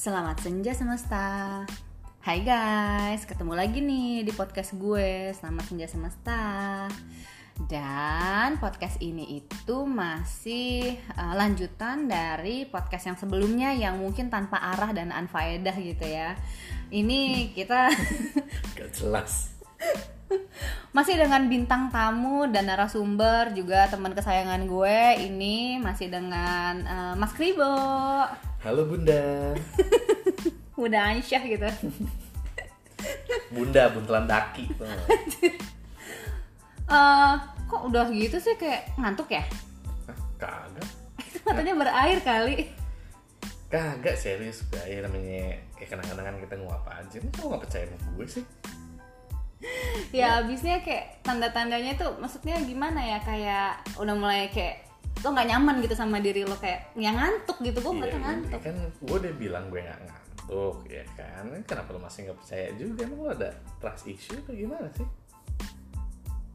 Selamat senja semesta. Hai guys, ketemu lagi nih di podcast gue. Selamat senja semesta. Dan podcast ini itu masih uh, lanjutan dari podcast yang sebelumnya yang mungkin tanpa arah dan anfaedah gitu ya. Ini kita Gak jelas. masih dengan bintang tamu dan narasumber juga teman kesayangan gue ini masih dengan uh, Mas Kribo. Halo Bunda. Udah Aisyah gitu. Bunda buntelan daki. Eh, kok udah gitu sih kayak ngantuk ya? Kagak. Matanya berair kali. Kagak serius gue ya namanya kayak kenangan-kenangan kita nguap aja. Kamu gak percaya sama gue sih? Ya abisnya kayak tanda-tandanya tuh maksudnya gimana ya kayak udah mulai kayak lo nggak nyaman gitu sama diri lo kayak yang ngantuk gitu gue Iya, nggak ngantuk. kan gue udah bilang gue gak ngantuk ya kan. Kenapa lo masih gak percaya juga? Emang lo ada trust issue atau gimana sih?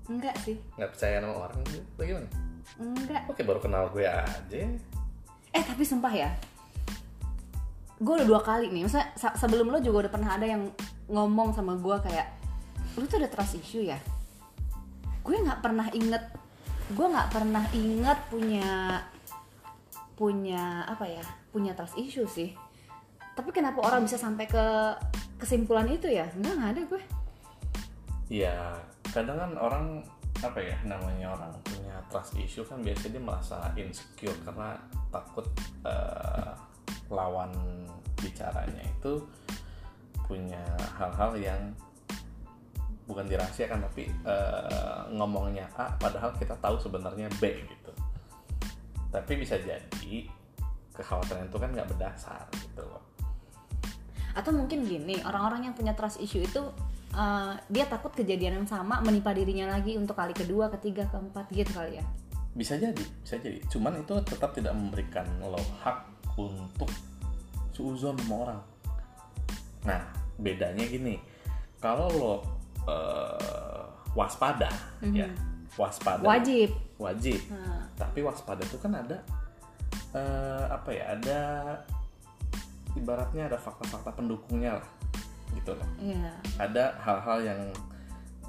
Enggak sih, Gak percaya sama orang gitu? Bagaimana? enggak. Oke baru kenal gue aja. Eh tapi sumpah ya, gue udah dua kali nih. Maksudnya se- sebelum lo juga udah pernah ada yang ngomong sama gue kayak, lu tuh ada trust issue ya? Gue nggak pernah inget, gue nggak pernah inget punya punya apa ya, punya trust issue sih. Tapi kenapa orang bisa sampai ke kesimpulan itu ya? Enggak, nggak ada gue. Iya, kadang kan orang apa ya namanya orang punya trust issue kan biasanya dia merasa insecure karena takut eh, lawan bicaranya itu punya hal-hal yang bukan dirahasiakan tapi eh, ngomongnya A padahal kita tahu sebenarnya B gitu. Tapi bisa jadi kekhawatiran itu kan nggak berdasar gitu loh. Atau mungkin gini, orang-orang yang punya trust issue itu uh, dia takut kejadian yang sama menimpa dirinya lagi untuk kali kedua, ketiga, keempat gitu kali ya. bisa jadi bisa jadi cuman itu tetap tidak memberikan lo hak untuk suuzon sama orang nah bedanya gini kalau lo eh, waspada ya waspada Wajib. wajib Nah, tapi waspada itu kan ada eh, apa ya ada ibaratnya ada fakta-fakta pendukungnya lah gitu loh iya. ada hal-hal yang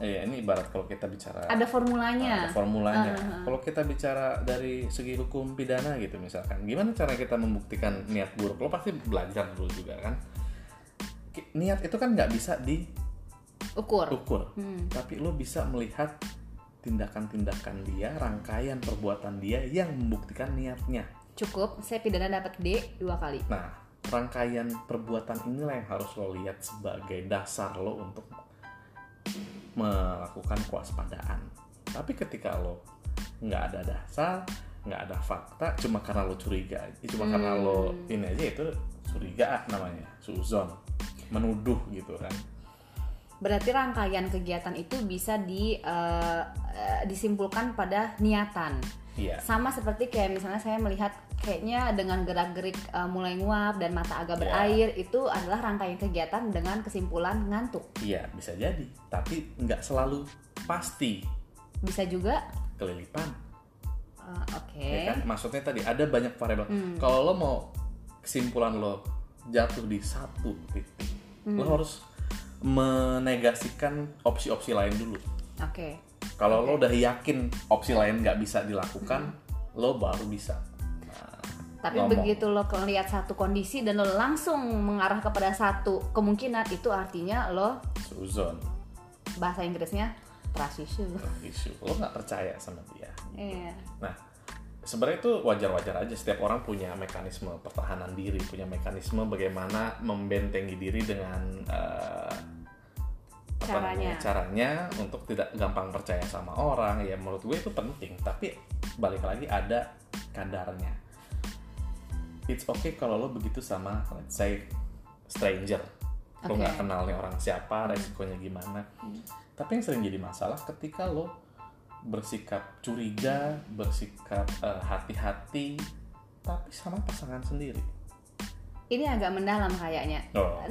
eh, ini ibarat kalau kita bicara Ada formulanya. ada formulanya. Ah, ah. Kalau kita bicara dari segi hukum pidana gitu misalkan, gimana cara kita membuktikan niat buruk? Lo pasti belajar dulu juga kan. Niat itu kan nggak bisa diukur, Ukur. Hmm. tapi lo bisa melihat tindakan-tindakan dia, rangkaian perbuatan dia yang membuktikan niatnya. Cukup, saya pidana dapat D dua kali. Nah, rangkaian perbuatan inilah yang harus lo lihat sebagai dasar lo untuk melakukan kewaspadaan. Tapi ketika lo nggak ada dasar, nggak ada fakta, cuma karena lo curiga, cuma karena lo ini aja itu curiga namanya, suzon, menuduh gitu kan. Berarti rangkaian kegiatan itu bisa di eh, disimpulkan pada niatan. Iya, Sama seperti kayak misalnya saya melihat kayaknya dengan gerak-gerik eh, mulai nguap dan mata agak Iya. berair itu adalah rangkaian kegiatan dengan kesimpulan ngantuk. iya bisa jadi, tapi nggak selalu pasti Bisa juga kelilipan. eh, oke. ya kan? Maksudnya tadi ada banyak variabel. Hmm. Kalau lo mau kesimpulan lo jatuh di satu titik, Hmm. lo harus menegasikan opsi-opsi lain dulu. Oke. Kalau lo udah yakin opsi lain nggak bisa dilakukan, lo baru bisa. Nah, Tapi ngomong. begitu lo melihat satu kondisi dan lo langsung mengarah kepada satu kemungkinan itu artinya lo suzon, bahasa Inggrisnya trust issue. lo nggak percaya sama dia. Iya. Nah, sebenarnya itu wajar-wajar aja. Setiap orang punya mekanisme pertahanan diri, punya mekanisme bagaimana membentengi diri dengan apa Caranya. namanya, caranya untuk tidak gampang percaya sama orang. Ya menurut gue itu penting. Tapi balik lagi ada kadarnya. It's okay kalau lo begitu sama let's say stranger. Lo Oke. nggak kenal nih orang siapa, resikonya gimana. Tapi yang sering jadi masalah ketika lo bersikap curiga, bersikap eh, hati-hati, tapi sama pasangan sendiri. Ini agak mendalam kayaknya. Oh.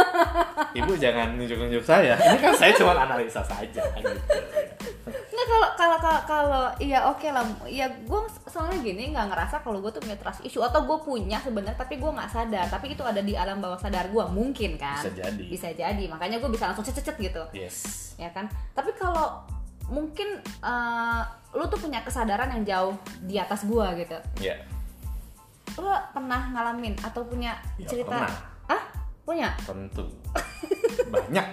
Ibu jangan nunjuk-nunjuk saya. Ini kan saya cuma analisa saja. Gitu. Nggak kalau kalau kalau, kalau iya oke lah. Ya gue soalnya gini nggak ngerasa kalau gue tuh punya trust issue atau gue punya sebenarnya tapi gue nggak sadar tapi itu ada di alam bawah sadar gue mungkin kan Bisa jadi. bisa jadi makanya gue bisa langsung cecet gitu yes ya kan tapi kalau mungkin eh, lu tuh punya kesadaran yang jauh di atas gue gitu. Ya lu pernah ngalamin atau punya Ya, cerita? pernah. ah punya? Tentu. Banyak.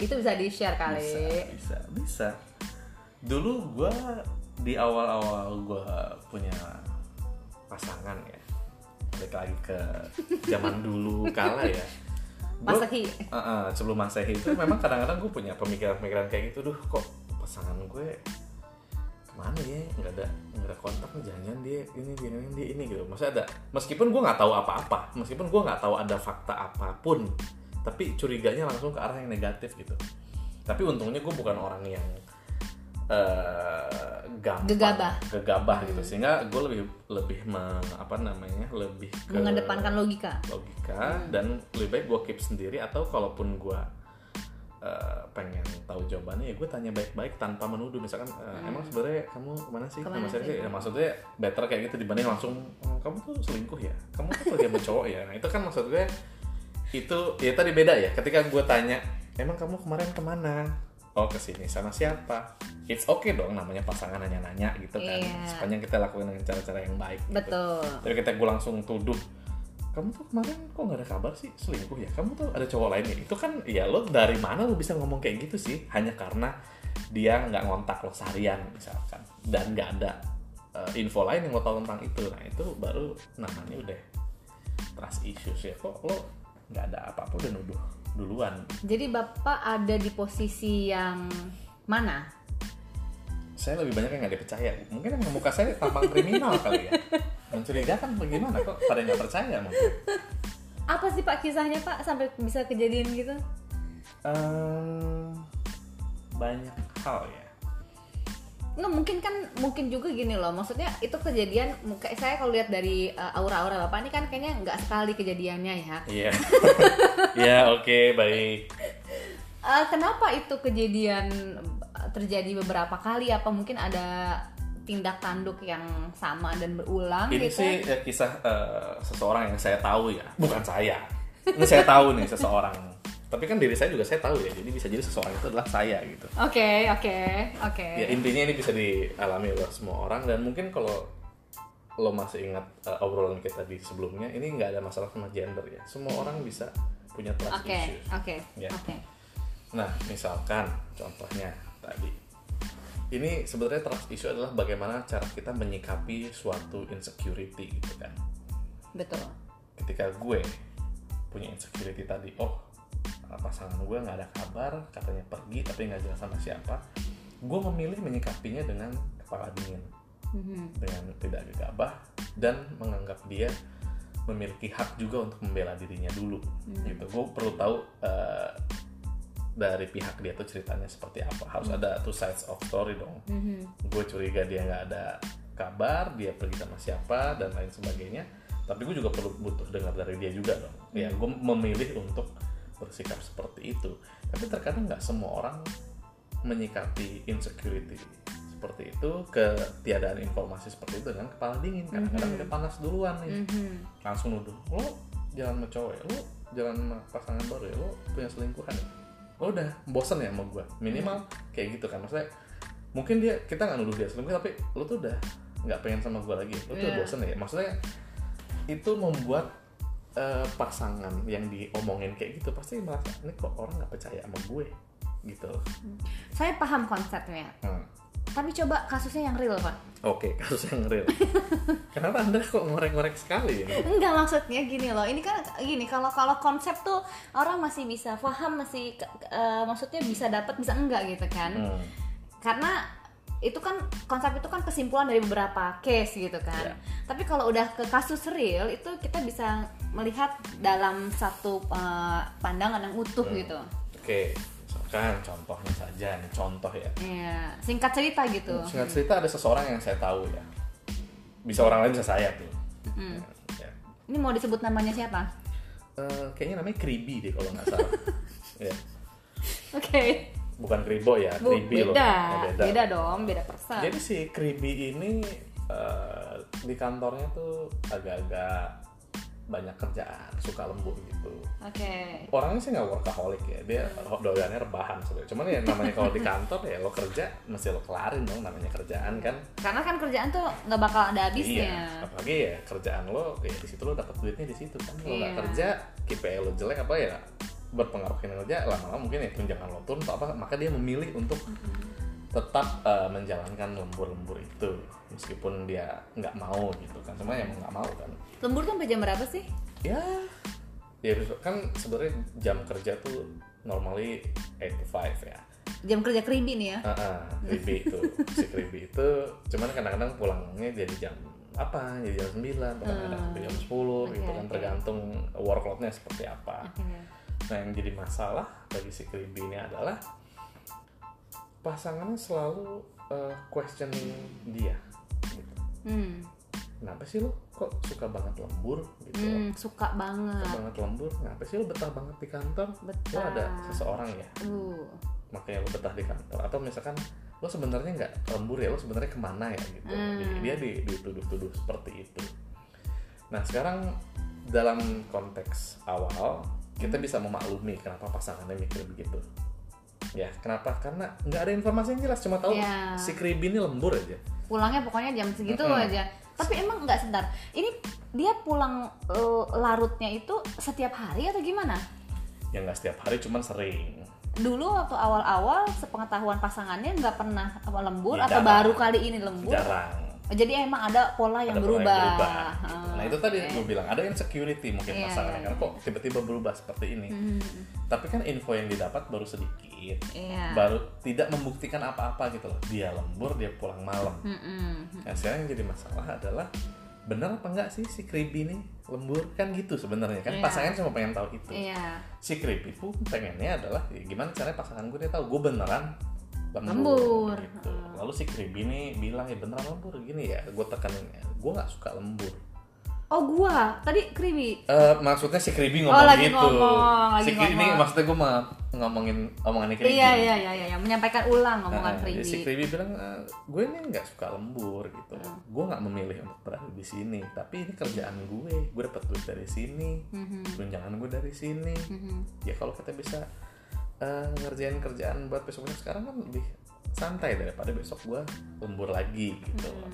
Itu bisa di share kali. Bisa bisa bisa. Dulu gue di awal-awal gue punya pasangan ya. Balik lagi ke zaman dulu kala ya. Gua- Masehi. Uh, uh, sebelum masehi itu memang kadang-kadang gue punya pemikiran-pemikiran kayak gitu duh kok pasangan gue ke mana ya? Nggak ada nggak ada kontak nih jangan dia ini dia ini dia ini gitu. Maksudnya ada meskipun gue nggak tahu apa-apa meskipun gue nggak tahu ada fakta apa pun tapi curiganya langsung ke arah yang negatif gitu. Tapi untungnya gue bukan orang yang eh gampang Gegabah. gegabah gitu. Sehingga gue lebih lebih me- apa namanya lebih ke mengedepankan logika. Logika dan lebih baik gue keep sendiri atau kalaupun gue uh, pengen tahu jawabannya ya gue tanya baik-baik tanpa menuduh. Misalkan uh, emang sebenarnya kamu ke mana sih? Ke mana saya sih? sih? Ya, maksudnya better kayak gitu dibanding langsung "Oh, kamu tuh selingkuh ya? Kamu tuh pergi sama cowok ya? Nah itu kan maksud gue itu ya tadi beda ya. Ketika gue tanya emang kamu kemarin ke mana oh ke sini sama siapa? It's okay dong namanya pasangan nanya-nanya gitu kan. Iya. sepanjang kita lakuin dengan cara-cara yang baik gitu. betul. Tapi ketika gue langsung tuduh kamu tuh kemarin kok nggak ada kabar sih? Selingkuh ya? Kamu tuh ada cowok lain ya? Itu kan ya lo dari mana lo bisa ngomong kayak gitu sih? Hanya karena dia nggak ngontak lo seharian misalkan. Dan nggak ada uh, info lain yang lo tahu tentang itu. Nah itu baru namanya udah trust issues ya. Kok lo nggak ada apa-apa udah nuduh duluan. Jadi bapak ada di posisi yang mana? Saya lebih banyak yang nggak dipercaya. Mungkin yang muka saya tampang kriminal kali ya. Mencurigakan bagaimana kok pada nggak percaya mungkin. Apa sih pak kisahnya pak sampai bisa kejadian gitu? Ehm, banyak hal ya. Nggak, mungkin kan mungkin juga gini loh maksudnya itu kejadian kayak saya kalau lihat dari uh, aura-aura bapak ini kan kayaknya nggak sekali kejadiannya ya Iya. ya oke baik. Uh, kenapa itu kejadian uh, terjadi beberapa kali apa mungkin ada tindak tanduk yang sama dan berulang Ini gitu sih ya, kisah eh, seseorang yang saya tahu ya, bukan saya. Ini saya tahu nih seseorang. Tapi kan diri saya juga saya tahu ya, jadi bisa jadi seseorang itu adalah saya gitu. oke oke oke Ya intinya ini bisa dialami oleh semua orang dan mungkin kalau lo masih ingat eh, obrolan kita di sebelumnya, ini nggak ada masalah sama gender ya. Semua orang bisa punya trust oke issues. oke Ya. oke Nah, misalkan contohnya tadi. Ini sebenarnya trust issue adalah bagaimana cara kita menyikapi suatu insecurity gitu kan. betul Ketika gue punya insecurity tadi, oh pasangan gue nggak ada kabar, katanya pergi tapi nggak jelas sama siapa. Gue memilih menyikapinya dengan kepala dingin, Mhm. dengan tidak gegabah dan menganggap dia memiliki hak juga untuk membela dirinya dulu gitu. Gue perlu tahu eh, dari pihak dia tuh ceritanya seperti apa. Harus ada two sides of story dong. Mhm. gue curiga dia nggak ada kabar dia pergi sama siapa dan lain sebagainya. Tapi gue juga perlu butuh dengar dari dia juga dong. Ya gue memilih untuk bersikap seperti itu. Tapi terkadang nggak semua orang menyikapi insecurity seperti itu ketiadaan informasi seperti itu dengan kepala dingin. Kadang-kadang udah panas duluan nih. Mhm. langsung nuduh lo jalan sama cowok ya? Lo jalan sama pasangan baru ya? Lo punya selingkuhan ya? Lo udah bosen ya sama gue minimal kayak gitu kan. Maksudnya mungkin dia kita nggak nuduh dia selingkuh tapi lo tuh udah nggak pengen sama gue lagi. Lo tuh Iya. bosen ya? Maksudnya itu membuat eh, pasangan yang diomongin kayak gitu pasti merasa ini kok orang nggak percaya sama gue gitu saya paham konsepnya Hmm. tapi coba kasusnya yang real pak Oke, kasus yang real. Kenapa anda kok ngorek-ngorek sekali ini? Enggak maksudnya gini loh. Ini kan gini kalau kalau konsep tuh orang masih bisa paham masih eh, maksudnya bisa dapat bisa enggak gitu kan. Hmm. Karena itu kan konsep itu kan kesimpulan dari beberapa case gitu kan. Iya. Tapi kalau udah ke kasus real itu kita bisa melihat dalam satu eh, pandangan yang utuh Hmm. gitu. Oke, misalkan contohnya saja nih, contoh ya. Iya, singkat cerita gitu. Singkat cerita ada seseorang yang saya tahu ya. Bisa orang lain bisa saya tuh. Hmm. Ya. Ini mau disebut namanya siapa? Eh, kayaknya namanya Kribi deh kalau nggak salah. ya. Oke. Bukan kribo ya Bu, kribi loh beda, Ya, beda dong, beda persen. jadi si kribi ini eh, di kantornya tuh agak-agak banyak kerjaan suka lembur gitu Oke. orangnya sih nggak workaholic ya dia doyannya rebahan sebenarnya cuman ya namanya kalau di kantor ya lo kerja mesti lo kelarin dong namanya kerjaan kan Karena kan kerjaan tuh nggak bakal ada iya habisnya. apalagi ya kerjaan lo ya di situ lo dapat duitnya di situ kan lo nggak Iya. kerja KPI lo jelek apa ya berpengaruh kinerja lama-lama mungkin ya tunjangan lo turun atau apa maka dia memilih untuk tetap eh, menjalankan lembur-lembur itu meskipun dia nggak mau gitu kan cuma emang nggak mau kan Lembur tuh sampai jam berapa sih? ya ya kan sebenarnya jam kerja tuh normally 8 to 5 ya Jam kerja kribi nih ya. Heeh, kribi itu si kribi itu cuman kadang-kadang pulangnya jadi jam apa jadi jam 9 kadang-kadang sampai jam 10 gitu Hmm. Oke, kan oke. tergantung workloadnya seperti apa Oke. Nah yang jadi masalah bagi si kribi ini adalah pasangannya selalu eh, questioning dia gitu. Hmm. kenapa sih lo kok suka banget lembur gitu Hmm, suka banget. Suka banget lembur kenapa sih lo betah banget di kantor lo Betah. ada seseorang ya Uh. makanya lo betah di kantor atau misalkan lo sebenarnya nggak lembur ya lo sebenarnya ke mana ya gitu Hmm. Jadi dia di dituduh-tuduh seperti itu nah sekarang dalam konteks awal kita bisa memaklumi kenapa pasangannya mikir begitu ya kenapa karena nggak ada informasi yang jelas cuma tahu Iya. si kribi ini lembur aja Pulangnya pokoknya jam segitu Mm-mm. aja. Tapi emang nggak sebentar. Ini dia pulang eh, larutnya itu setiap hari atau gimana? ya nggak setiap hari cuman sering Dulu waktu awal-awal sepengetahuan pasangannya nggak pernah apa lembur Ya, atau jarang. baru kali ini lembur. jarang Jadi emang ada pola yang ada pola berubah. yang berubah, gitu. Ah, Nah itu tadi oke. gue bilang ada insecurity mungkin Iya, pasangannya iya, karena kok tiba-tiba berubah seperti ini. Hmm, Tapi kan info yang didapat baru sedikit, Iya. baru tidak membuktikan apa-apa gitu loh. Dia lembur, dia pulang malam. Mm-mm. Nah sekarang yang jadi masalah adalah benar apa enggak sih si Kribi ini lembur kan gitu sebenarnya kan Iya. pasangannya cuma pengen tahu itu. Iya. Si Kribi pun pengennya adalah ya, gimana caranya pasangan gue dia tahu gue beneran Lembur. gitu. Lalu si Kribi ini bilang ya beneran lembur gini ya, gue tekanin gue nggak suka lembur. Oh gua tadi kribi. Eh, maksudnya si Kribi ngomong Oh, lagi gitu. ngomong, lagi si Kribi ini ngomong. maksudnya gue mah ngomongin omongannya Kribi. Iya iya iya iya menyampaikan ulang omongan Nah, jadi si kribi. Kribi bilang "Eh, gue ini nggak suka lembur gitu. Hmm. Gue nggak memilih untuk berada di sini, tapi ini kerjaan gue. Gue dapat duit dari sini, Mhm, tunjangan gue dari sini. mhm. Ya kalau kita bisa eh, ngerjain kerjaan buat besoknya sekarang kan lebih santai daripada besok gue lembur lagi gitu. Hmm.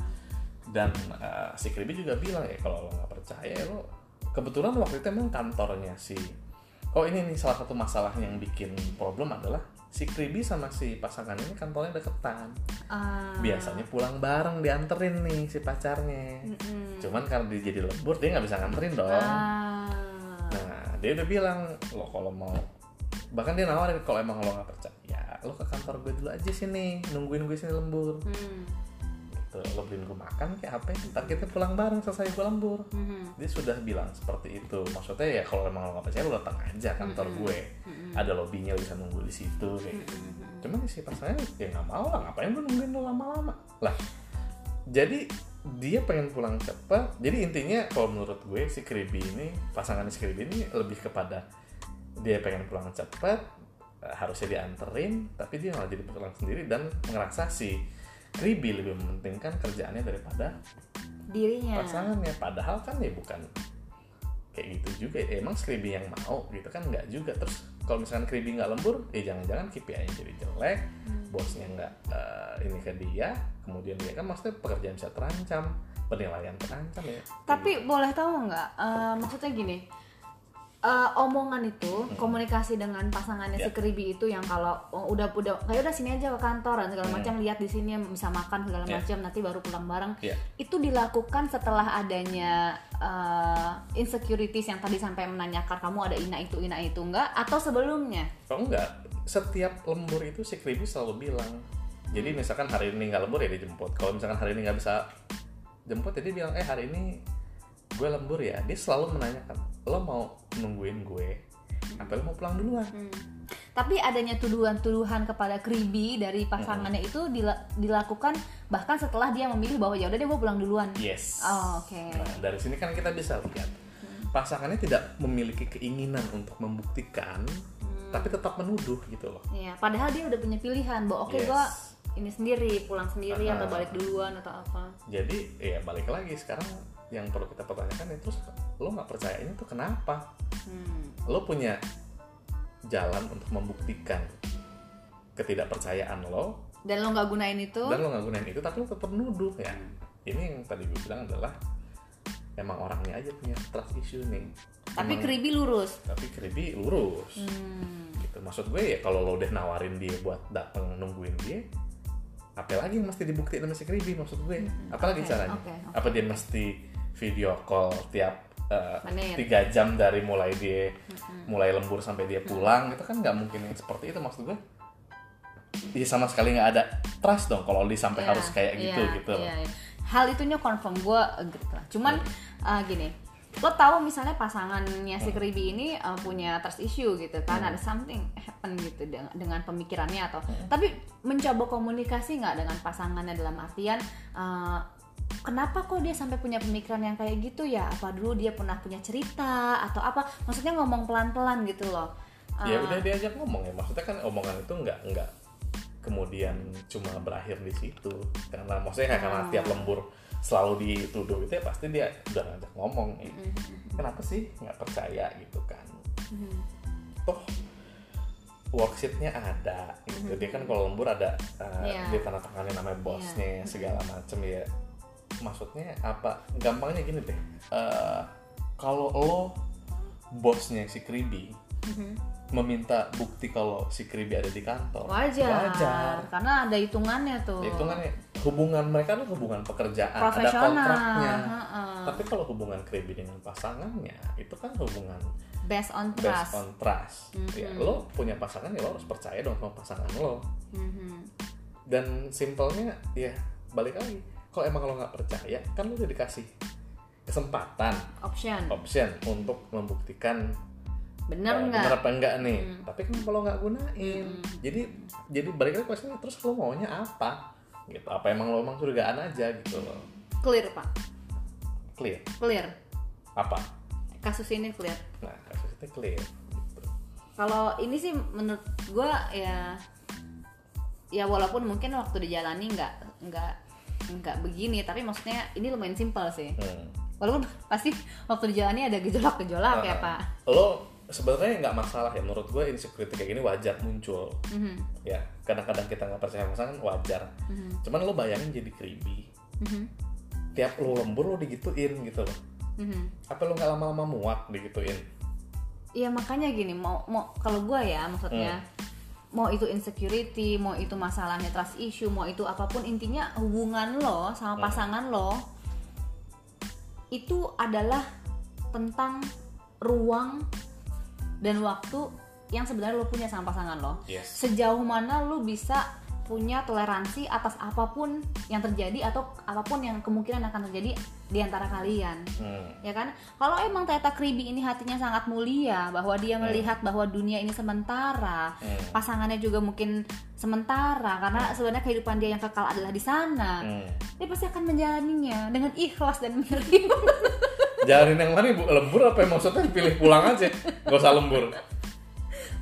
Dan eh, si Kribi juga bilang ya kalau lo nggak percaya ya lo kebetulan waktu itu emang kantornya si oh ini nih salah satu masalah yang bikin problem adalah si Kribi sama si pasangan ini kantornya deketan Ah. biasanya pulang bareng dianterin nih si pacarnya Mm-mm. cuman karena dia jadi lembur dia nggak bisa nganterin dong Ah. nah dia udah bilang lo kalau mau bahkan dia nawarin kalau emang lo nggak percaya lo ke kantor gue dulu aja sini nungguin gue sini lembur. Hmm, gitu lo beliin gue makan kayak apa ntar kita pulang bareng selesai gue lembur. Mhm, dia sudah bilang seperti itu. Maksudnya ya kalau emang lo nggak percaya lo datang aja kantor gue. Mhm, ada lobbynya lo bisa nunggu di situ kayak gitu mhm. cuman si pasangan ya nggak mau lah. Ngapain gue nungguin lo lama-lama? Lah jadi dia pengen pulang cepat jadi intinya kalau menurut gue si Kribi ini pasangan si Kribi ini lebih kepada dia pengen pulang cepat eh, harusnya dianterin tapi dia malah jadi pulang sendiri dan ngerasa si Kribi lebih mementingkan kerjaannya daripada Dirinya. pasangannya padahal kan ya bukan kayak gitu juga emang Skribi yang mau gitu kan nggak juga terus kalau misalkan Skribi nggak lembur ya jangan-jangan KPI-nya jadi jelek bosnya nggak eh, ini ke dia kemudian dia kan maksudnya pekerjaan bisa terancam penilaian terancam ya Tapi boleh tahu nggak? eh, maksudnya gini. Eh, omongan itu komunikasi dengan pasangannya si Ya. keribi itu yang kalau oh, udah udah kayak udah sini aja ke kantor dan segala Hmm. macam lihat di sini bisa makan segala Ya. macam nanti baru pulang bareng. Ya. Itu dilakukan setelah adanya eh, insecurities yang tadi sampai menanyakan kamu ada ina itu ina itu enggak? Atau sebelumnya? Kalau enggak. Setiap lembur itu si Kribi selalu bilang. Jadi misalkan hari ini nggak lembur ya dia jemput kalau misalkan hari ini nggak bisa jemput ya dia bilang eh hari ini gue lembur ya dia selalu menanyakan lo mau nungguin gue apa lo mau pulang duluan Hmm. Tapi adanya tuduhan-tuduhan kepada Kribi dari pasangannya itu dila- dilakukan bahkan setelah dia memilih bahwa ya udah deh gue pulang duluan. yes Oh, oke. Nah, dari sini kan kita bisa lihat pasangannya tidak memiliki keinginan untuk membuktikan tapi tetap menuduh gitu loh Iya, padahal dia udah punya pilihan bahwa oke Yes. gua ini sendiri pulang sendiri Aha. atau balik duluan atau apa. jadi ya balik lagi sekarang yang perlu kita pertanyakan itu lo nggak percayanya tuh kenapa Hmm. lo punya jalan untuk membuktikan ketidakpercayaan lo Dan lo nggak gunain itu? dan lo nggak gunain itu tapi lo tetap nuduh ya ini yang tadi gue bilang adalah emang orangnya aja punya trust issue nih Tapi Emang- Kribi lurus. tapi Kribi lurus Hmm. gitu maksud gue ya kalau lo udah nawarin dia buat dateng nungguin dia apa lagi yang mesti dibuktiin sama si Kribi maksud gue apalagi oke, caranya oke, oke. apa dia mesti video call tiap eh, tiga jam dari mulai dia mulai lembur sampai dia pulang itu kan nggak mungkin yang seperti itu maksud gue. Ya sama sekali nggak ada trust dong kalau dia sampai Iya, harus kayak gitu iya, gitu iya, iya. Hal itunya confirm gue agree lah. Cuman uh, gini, lo tahu misalnya pasangannya si Kribi ini uh, punya trust issue gitu kan, ada something happen gitu dengan, dengan pemikirannya atau tapi mencoba komunikasi nggak dengan pasangannya dalam artian uh, kenapa kok dia sampai punya pemikiran yang kayak gitu ya? Apa dulu dia pernah punya cerita atau apa? Maksudnya ngomong pelan-pelan gitu loh. Uh, ya udah diajak ngomong ya maksudnya kan omongan itu nggak nggak kemudian cuma berakhir di situ karena maksudnya kayak karena Oh. tiap lembur selalu dituduh itu ya pasti dia udah ngajak ngomong eh, kenapa sih nggak percaya gitu kan Mhm. toh worksheetnya ada gitu dia kan kalau lembur ada uh, Iya. dia tanda tanganin namanya bosnya segala macem ya maksudnya apa gampangnya gini deh eh, kalau lo bosnya si Kribi Mhm. meminta bukti kalau si Kribi ada di kantor wajar, wajar karena ada hitungannya tuh. itu kan ya, hubungan mereka tuh hubungan pekerjaan ada kontraknya heeh. tapi kalau hubungan Kribi dengan pasangannya itu kan hubungan based on based trust. on trust ya lo punya pasangan ya lo harus percaya dong sama pasangan lo Mhm. dan simpelnya ya balik lagi kalau emang lo nggak percaya kan lo udah dikasih kesempatan Option. option untuk membuktikan Bener eh, nggak? apa enggak nih tapi kan kalau nggak gunain jadi jadi balik lagi question terus lo maunya apa gitu apa emang lo emang curigaan aja gitu loh Clear pak. clear Clear. apa Kasus ini clear. nah kasusnya clear gitu. Kalau ini sih menurut gue ya ya walaupun mungkin waktu dijalani nggak nggak nggak begini tapi maksudnya ini lumayan simpel sih. Hmm. Walaupun pasti waktu dijalani ada gejolak-gejolak ya Nah, pak. lo sebenarnya nggak masalah ya menurut gue insecurity kayak gini wajar muncul Mhm. ya kadang-kadang kita nggak percaya pasangan wajar Mhm. cuman lo bayangin jadi creepy Mhm. tiap lo lembur lo digituin gitu loh Mhm. apa lo nggak lama-lama muak digituin Iya makanya gini mau mau kalau gue ya maksudnya mau itu insecurity mau itu masalahnya trust issue mau itu apa pun intinya hubungan lo sama pasangan lo itu adalah tentang ruang dan waktu yang sebenarnya lo punya sama pasangan lo. Yes. Sejauh mana lo bisa punya toleransi atas apa pun yang terjadi atau apa pun yang kemungkinan akan terjadi di antara kalian. Hmm. ya kan? Kalau emang ternyata Kribi ini hatinya sangat mulia bahwa dia melihat bahwa dunia ini sementara Hmm. pasangannya juga mungkin sementara karena sebenarnya kehidupan dia yang kekal adalah di sana Hmm. dia pasti akan menjalaninya dengan ikhlas dan menerima jalanin yang mana bu? Lembur apa yang maksudnya? Pilih pulang aja. Gak usah lembur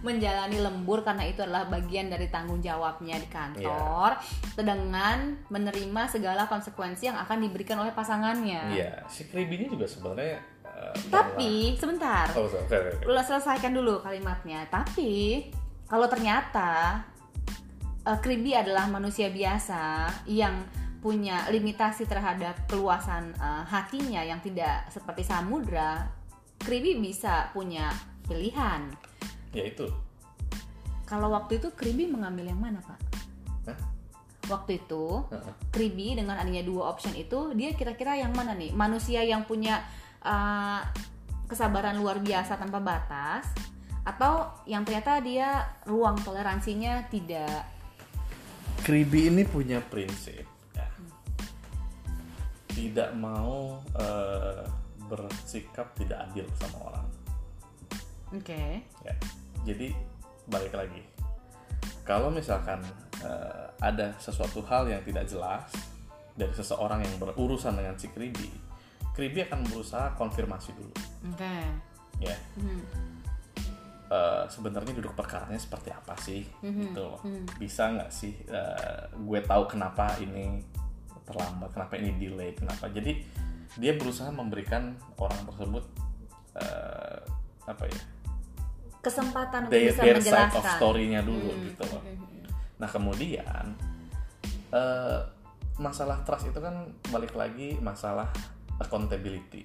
menjalani lembur karena itu adalah bagian dari tanggung jawabnya di kantor dengan menerima segala konsekuensi yang akan diberikan oleh pasangannya. Iya si creepy ini juga sebenarnya eh, tapi sebentar. Pernah- oh, sorry, sorry, selesaikan dulu kalimatnya. Tapi kalau ternyata uh, Kribi adalah manusia biasa yang punya limitasi terhadap keluasan uh, hatinya yang tidak seperti samudra, Kribi bisa punya pilihan. Ya itu Kalau waktu itu Kribi mengambil yang mana, Pak? Hah? Waktu itu Heeh. Kribi dengan adanya dua option itu dia kira-kira yang mana nih manusia yang punya uh, kesabaran luar biasa tanpa batas atau yang ternyata dia ruang toleransinya tidak Kribi ini punya prinsip ya. tidak mau eh, bersikap tidak adil sama orang oke ya jadi balik lagi. Kalau misalkan eh, ada sesuatu hal yang tidak jelas dari seseorang yang berurusan dengan si Kribi Kribi akan berusaha konfirmasi dulu. Oke. Ya. Hmm. eh, sebenarnya duduk perkaranya seperti apa sih? Gitu loh. Bisa nggak sih eh, gue tahu kenapa ini terlambat kenapa ini delay kenapa? Jadi dia berusaha memberikan orang tersebut eh, apa ya kesempatan untuk bisa their side of menjelaskan. story-nya dulu Hmm, gitu loh. nah kemudian eh, masalah trust itu kan balik lagi masalah accountability.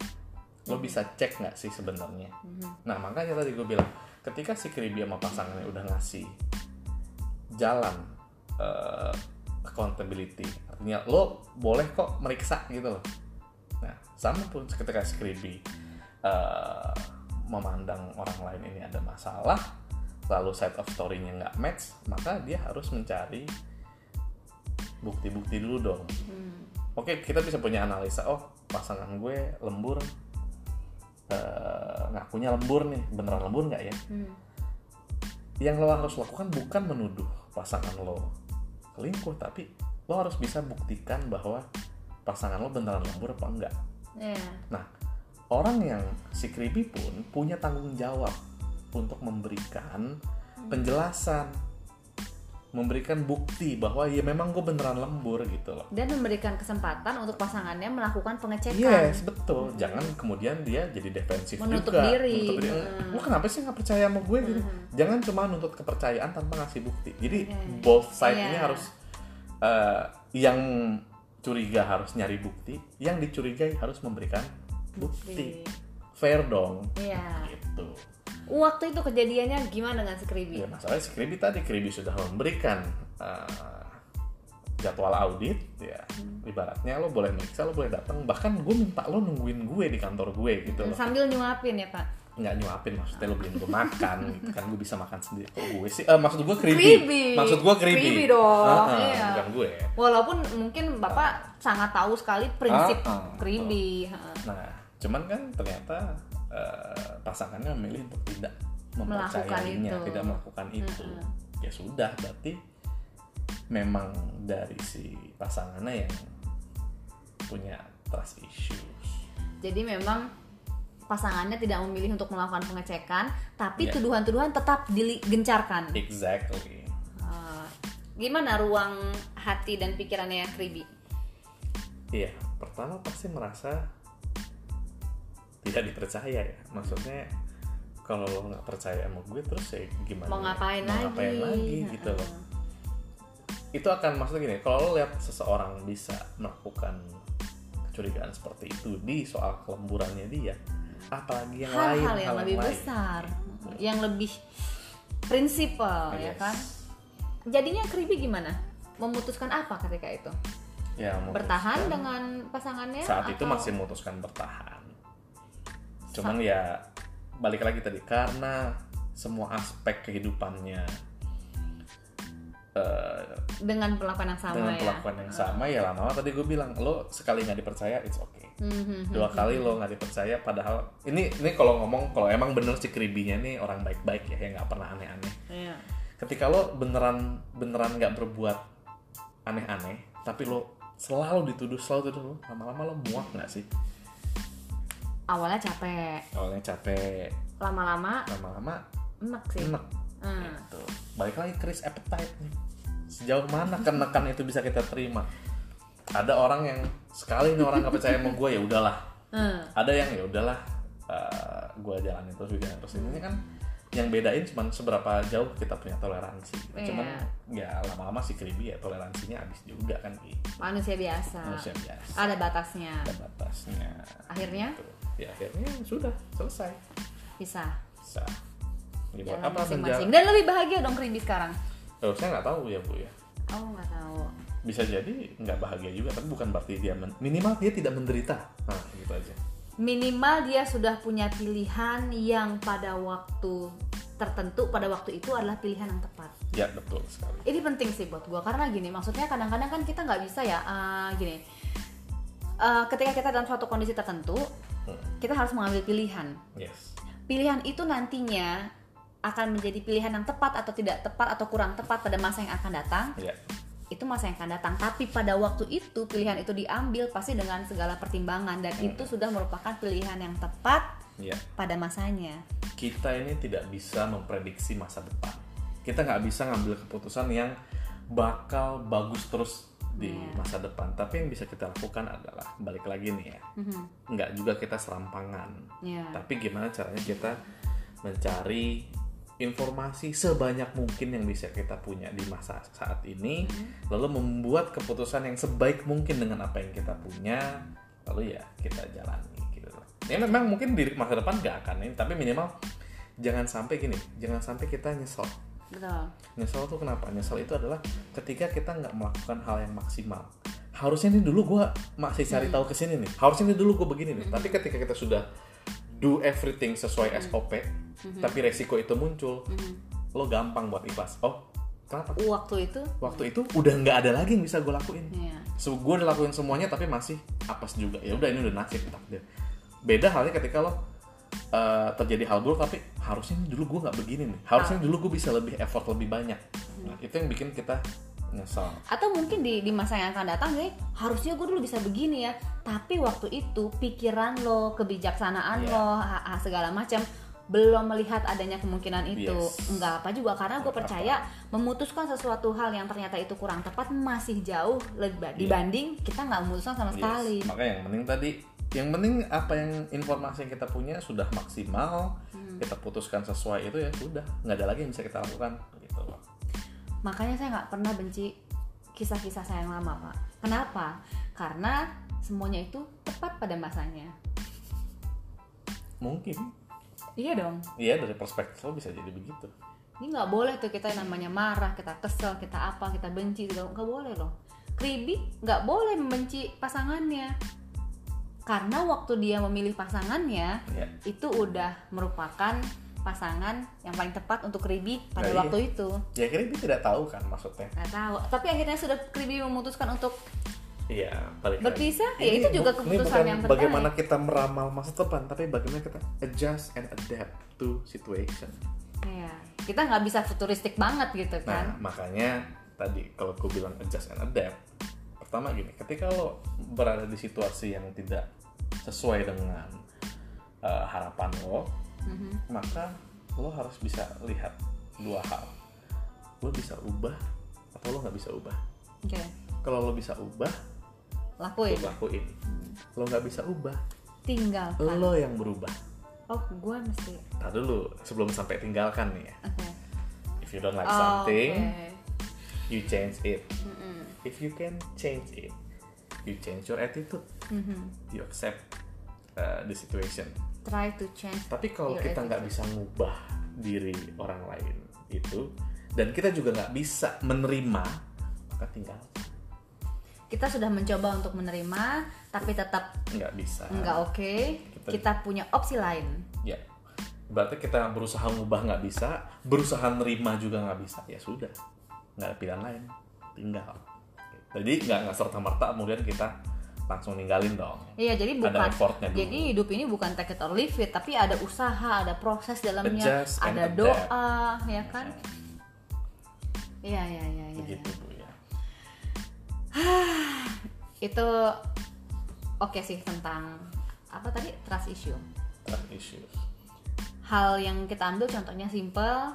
Lo Hmm. bisa cek nggak sih sebenarnya? Nah makanya tadi gue bilang ketika si Kribi sama pasangannya udah ngasih jalan eh, accountability artinya lo boleh kok meriksa gitu loh. Nah sama pun ketika si Kribi eh, memandang orang lain ini ada masalah lalu side of story-nya nggak match maka dia harus mencari bukti-bukti dulu dong Hmm. Oke, kita bisa punya analisa. Oh, pasangan gue lembur, eh, ngakunya lembur nih, beneran lembur nggak ya? Hmm. Yang lo harus lakukan bukan menuduh pasangan lo selingkuh, tapi lo harus bisa buktikan bahwa pasangan lo beneran lembur apa enggak. Iya. Nah, orang yang si Kribi pun punya tanggung jawab untuk memberikan penjelasan, memberikan bukti bahwa ya memang gue beneran lembur gitu loh. dan memberikan kesempatan untuk pasangannya melakukan pengecekan Yes, betul. Jangan kemudian dia jadi defensif Menutup juga. diri. Menutup diri. Hmm. Lo kenapa sih nggak percaya sama gue gitu? Jangan cuma nuntut kepercayaan tanpa ngasih bukti. Jadi Oke. both side ini Iya. harus eh, yang curiga harus nyari bukti, yang dicurigai harus memberikan bukti. Fair dong. Iya. Gitu. Waktu itu kejadiannya gimana dengan Skribi? Ya masalahnya si Kribi tadi Kribi sudah memberikan eh, jadwal audit ya Hmm. ibaratnya lo boleh meriksa lo boleh datang bahkan gue minta lo nungguin gue di kantor gue gitu loh Sambil nyuapin ya Pak? nggak nyuapin maksudnya lo beliin gue makan gitu kan gue bisa makan sendiri kok gue sih eh, maksud gue kribi maksud gue kribi dong, Heeh, iya. bukan gue Walaupun mungkin Bapak sangat tahu sekali prinsip ah, Kribi. Heeh. nah cuman kan ternyata eh, pasangannya memilih untuk tidak Melakukan mempercayainya itu. tidak melakukan itu ya sudah berarti memang dari si pasangannya yang punya trust issues Jadi memang pasangannya tidak memilih untuk melakukan pengecekan, tapi Iya. tuduhan-tuduhan tetap digencarkan. exactly Eh, gimana ruang hati dan pikirannya Kribi? Iya, pertama pasti merasa tidak dipercaya ya. Maksudnya kalau lo nggak percaya sama gue terus ya gimana? Mau ngapain Mau lagi? ngapain lagi gitu loh. Itu akan maksudnya gini, kalau lo lihat seseorang bisa melakukan kecurigaan seperti itu di soal kelemburannya dia, apalagi yang lain, Hal-hal yang hal lebih lain. besar, yang lebih prinsipal ya Yes. kan? Jadinya Kribi gimana? Memutuskan apa ketika itu? Ya, Bertahan dengan pasangannya? saat itu atau- masih memutuskan bertahan cuman ya balik lagi tadi karena semua aspek kehidupannya eh, dengan perlakuan yang sama dengan ya. perlakuan yang sama ya lama-lama tadi gue bilang lo sekali nggak dipercaya it's okay Mhm. dua kali lo nggak dipercaya padahal ini ini kalau ngomong kalau emang bener si kribinya nih orang baik-baik ya yang nggak pernah aneh-aneh Iya. ketika lo beneran beneran nggak berbuat aneh-aneh tapi lo selalu dituduh selalu dituduh lama-lama lo muak nggak sih Awalnya capek, awalnya capek lama-lama lama-lama enak sih. enak Hmm. gitu balik lagi Chris appetite nih sejauh mana kenekan itu bisa kita terima ada orang yang sekali nih orang nggak percaya sama gue ya udahlah Hmm. ada yang ya udahlah eh, gue jalanin terus gue jalanin terus ini kan yang bedain cuman seberapa jauh kita punya toleransi Iya. cuman ya lama-lama si kribi ya toleransinya habis juga kan. Manusia biasa. manusia biasa Ada batasnya. ada batasnya Akhirnya Gitu. Ya akhirnya sudah selesai bisa. bisa Ini buat Jalan apa masing-masing. Dan lebih bahagia dong Kribi sekarang. Eh, saya nggak tahu ya bu ya Oh nggak tahu. bisa jadi nggak bahagia juga tapi bukan berarti dia men- minimal dia tidak menderita nah gitu aja Minimal dia sudah punya pilihan yang pada waktu tertentu pada waktu itu adalah pilihan yang tepat. ya betul sekali Ini penting sih buat gue karena gini, maksudnya kadang-kadang kan kita nggak bisa ya eh, gini. Eh, ketika kita dalam suatu kondisi tertentu, Hmm, kita harus mengambil pilihan. yes Pilihan itu nantinya akan menjadi pilihan yang tepat atau tidak tepat atau kurang tepat pada masa yang akan datang. ya Itu masa yang akan datang. Tapi pada waktu itu pilihan itu diambil pasti dengan segala pertimbangan dan itu sudah merupakan pilihan yang tepat ya pada masanya. kita ini tidak bisa memprediksi masa depan. Kita nggak bisa ngambil keputusan yang bakal bagus terus di Iya. masa depan. Tapi yang bisa kita lakukan adalah balik lagi nih ya, Mhm. nggak juga kita serampangan. Iya. Tapi gimana caranya kita mencari informasi sebanyak mungkin yang bisa kita punya di masa saat ini, lalu membuat keputusan yang sebaik mungkin dengan apa yang kita punya, lalu ya kita jalani gitu. Ya memang mungkin di masa depan nggak akan ini, tapi minimal jangan sampai gini, jangan sampai kita nyesel. Betul. Nyesel tuh kenapa? Nyesel itu adalah ketika kita nggak melakukan hal yang maksimal. Harusnya ini dulu gue masih cari tahu ke sini nih. Harusnya ini dulu gue begini nih. Tapi ketika kita sudah do everything sesuai SOP, tapi resiko itu muncul, lo gampang buat ikhlas. Oh, kenapa? Waktu itu Waktu itu udah nggak ada lagi yang bisa gue lakuin. Iya. So, gue udah lakuin semuanya tapi masih apes juga. Ya udah ini udah nasib takdir. Beda halnya ketika lo uh, terjadi hal buruk tapi harusnya dulu gue nggak begini nih. Harusnya dulu gue bisa lebih effort lebih banyak. Nah, itu yang bikin kita nyesal. atau mungkin di di masa yang akan datang nih harusnya gue dulu bisa begini ya tapi waktu itu pikiran lo kebijaksanaan Iya. lo ha- ha- segala macam belum melihat adanya kemungkinan itu Yes. enggak apa juga karena gue Nggak percaya memutuskan sesuatu hal yang ternyata itu kurang tepat masih jauh lebih dibanding kita nggak memutuskan sama Yes. sekali Makanya yang penting tadi yang penting apa yang informasi yang kita punya sudah maksimal Hmm. kita putuskan sesuai itu ya sudah. Nggak ada lagi yang bisa kita lakukan gitu loh. Makanya saya nggak pernah benci kisah-kisah saya yang lama pak. Kenapa? Karena semuanya itu tepat pada masanya. Mungkin. Iya dong. Iya dari perspektif lo bisa jadi begitu. Ini nggak boleh tuh kita namanya marah kita kesel kita apa kita benci gitu. Nggak boleh loh. Kribi nggak boleh membenci pasangannya karena waktu dia memilih pasangannya ya itu udah merupakan pasangan yang paling tepat untuk kribi pada Nah, iya. waktu itu ya dia tidak tahu kan maksudnya nggak tahu tapi akhirnya sudah kribi memutuskan untuk Iya, balik lagi. Berpisah, ya Ini itu juga keputusan yang terbaik. Bagaimana kita meramal masa depan, tapi bagaimana kita adjust and adapt to situation. ya kita nggak bisa futuristik banget gitu Nah, kan makanya tadi kalau gue bilang adjust and adapt, pertama gini, ketika lo berada di situasi yang tidak sesuai dengan uh, harapan lo, Mhm. maka lo harus bisa lihat dua hal. Lo bisa ubah atau lo nggak bisa ubah. oke Kalau lo bisa ubah, lakuin lo lakuin. Lo nggak bisa ubah, tinggalkan lo yang berubah. oh gue mesti Nah dulu sebelum sampai tinggalkan nih ya. oke If you don't like Oh, something, oke. you change it. Mm-mm. If you can change it, you change your attitude. Mhm. You accept uh, the situation. try to change Tapi kalau kita nggak bisa ngubah diri orang lain itu, dan kita juga nggak bisa menerima, maka tinggal kita sudah mencoba untuk menerima tapi tetap nggak bisa. nggak oke Kita- kita punya opsi lain Ya, berarti kita berusaha ngubah nggak bisa, berusaha nerima juga nggak bisa. Ya sudah, nggak ada pilihan lain, tinggal. Jadi nggak nggak serta merta kemudian kita langsung ninggalin dong. iya jadi Ada bukan effortnya dulu. jadi hidup ini bukan take it or leave it tapi ada usaha ada proses dalamnya Adjust ada adapt. doa ya kan iya iya iya iya Begitu bu ya. itu oke sih tentang apa tadi trust issue Trust issues. hal yang kita ambil contohnya simple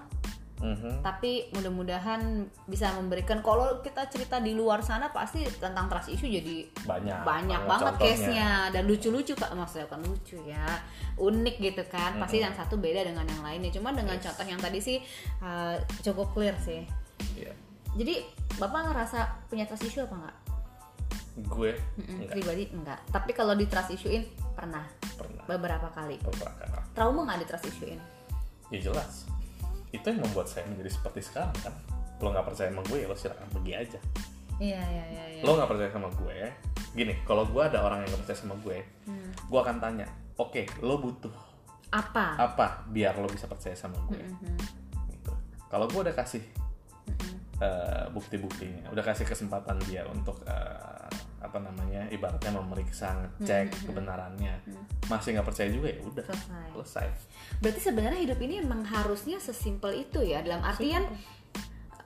Mhm. tapi mudah-mudahan bisa memberikan kalau kita cerita di luar sana pasti tentang trust issue jadi Banyak. banyak banget case-nya. Dan lucu-lucu pak maksudnya bukan lucu ya unik gitu kan. Pasti yang satu beda dengan yang lainnya. Cuma dengan Yes. contoh yang tadi sih uh, cukup clear sih. Iya. jadi bapak ngerasa punya trust issue apa enggak Gue? Mm-mm, enggak. pribadi enggak. Tapi kalau di trust issuein pernah? Pernah. Beberapa kali. Beberapa trauma nggak di trust issuein? Ya jelas. Itu yang membuat saya menjadi seperti sekarang kan. Lo nggak percaya sama gue, ya lo silakan pergi aja. iya iya iya iya Lo nggak percaya sama gue, gini. Kalau gue ada orang yang nggak percaya sama gue, Hmm. gue akan tanya, oke, lo butuh apa apa biar lo bisa percaya sama gue? Mhm. Gitu. Kalau gue udah kasih Mhm. eh, bukti-buktinya, udah kasih kesempatan dia untuk eh, apa namanya, ibaratnya memeriksa, ngecek kebenarannya, masih nggak percaya juga ya udah selesai. selesai. berarti sebenarnya hidup ini emang harusnya sesimpel itu ya dalam artian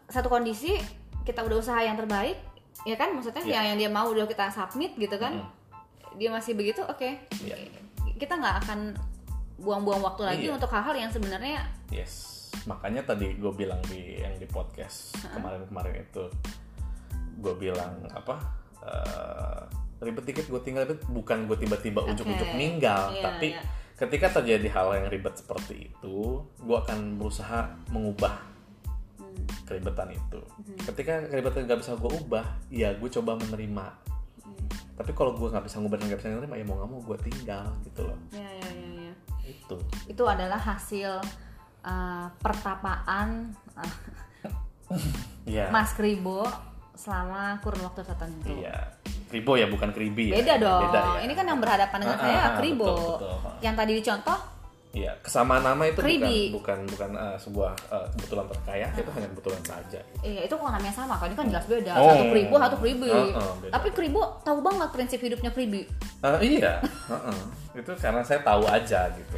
satu kondisi kita udah usaha yang terbaik ya kan? Maksudnya Iya. yang yang dia mau udah kita submit gitu kan? Mm-mm. dia masih begitu oke. Iya. kita nggak akan buang-buang waktu lagi Iya. untuk hal-hal yang sebenarnya yes. Makanya tadi gue bilang di yang di podcast kemarin-kemarin itu gue bilang apa eh, ribet dikit gue tinggal ribet bukan gue tiba-tiba ujuk-ujuk Oke. ninggal Iya, tapi iya. ketika terjadi hal yang ribet seperti itu gue akan berusaha mengubah hmm, keribetan itu ketika keribetan nggak bisa gue ubah ya gue coba menerima hmm. tapi kalau gue nggak bisa ngubah dan nggak bisa menerima ya mau nggak mau gue tinggal gitu loh ya ya ya ya itu itu adalah hasil uh, pertapaan uh. Mas Kribo selama kurun waktu tertentu. Iya. Kribo ya bukan kribi ya. Beda dong. Beda ya. Ini kan yang berhadapan dengan Ah, saya ah, Kribo. betul, betul. Yang tadi dicontoh Iya, kesamaan nama itu Kribi. bukan bukan bukan eh, sebuah eh, kebetulan terkaya, itu hanya kebetulan saja. Iya itu kok namanya sama kan ini kan jelas beda Oh. satu kribo satu kribi Oh, oh, beda. tapi kribo tahu banget prinsip hidupnya kribi Eh, iya, heeh. itu karena saya tahu aja gitu.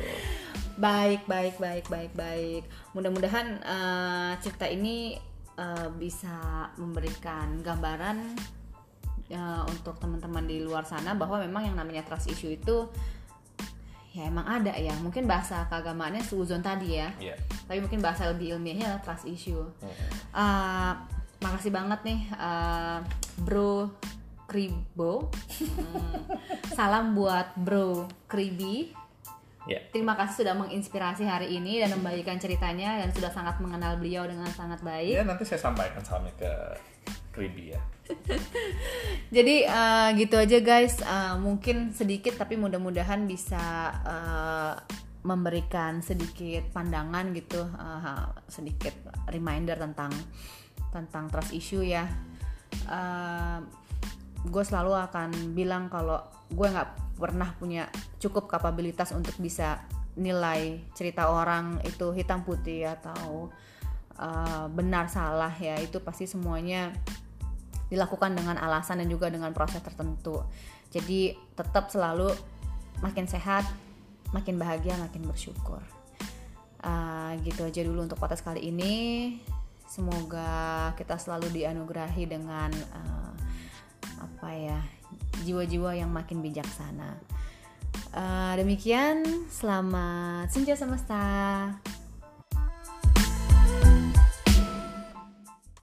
baik baik baik baik baik mudah-mudahan eh, cerita ini eh, bisa memberikan gambaran eh, untuk teman-teman di luar sana bahwa memang yang namanya trust issue itu ya emang ada ya mungkin bahasa keagamaannya suzon tadi ya Iya. tapi mungkin bahasa lebih ilmiahnya adalah trust issue Heeh. Uh, makasih banget nih uh, Bro Kribo. Hmm, salam buat Bro Kribi. Iya. Terima kasih sudah menginspirasi hari ini dan membagikan ceritanya dan sudah sangat mengenal beliau dengan sangat baik. Ya nanti saya sampaikan salamnya ke Kribi ya. Jadi uh, gitu aja guys, Uh, mungkin sedikit tapi mudah-mudahan bisa uh, memberikan sedikit pandangan gitu, uh, sedikit reminder tentang tentang trust issue ya. gue selalu akan bilang kalau gue nggak pernah punya cukup kapabilitas untuk bisa nilai cerita orang itu hitam putih atau uh, benar salah ya itu pasti semuanya dilakukan dengan alasan dan juga dengan proses tertentu. Jadi tetap selalu makin sehat, makin bahagia, makin bersyukur. Uh, gitu aja dulu untuk podcast kali ini. Semoga kita selalu dianugerahi dengan uh, apa ya jiwa-jiwa yang makin bijaksana. Uh, demikian, selamat senja semesta.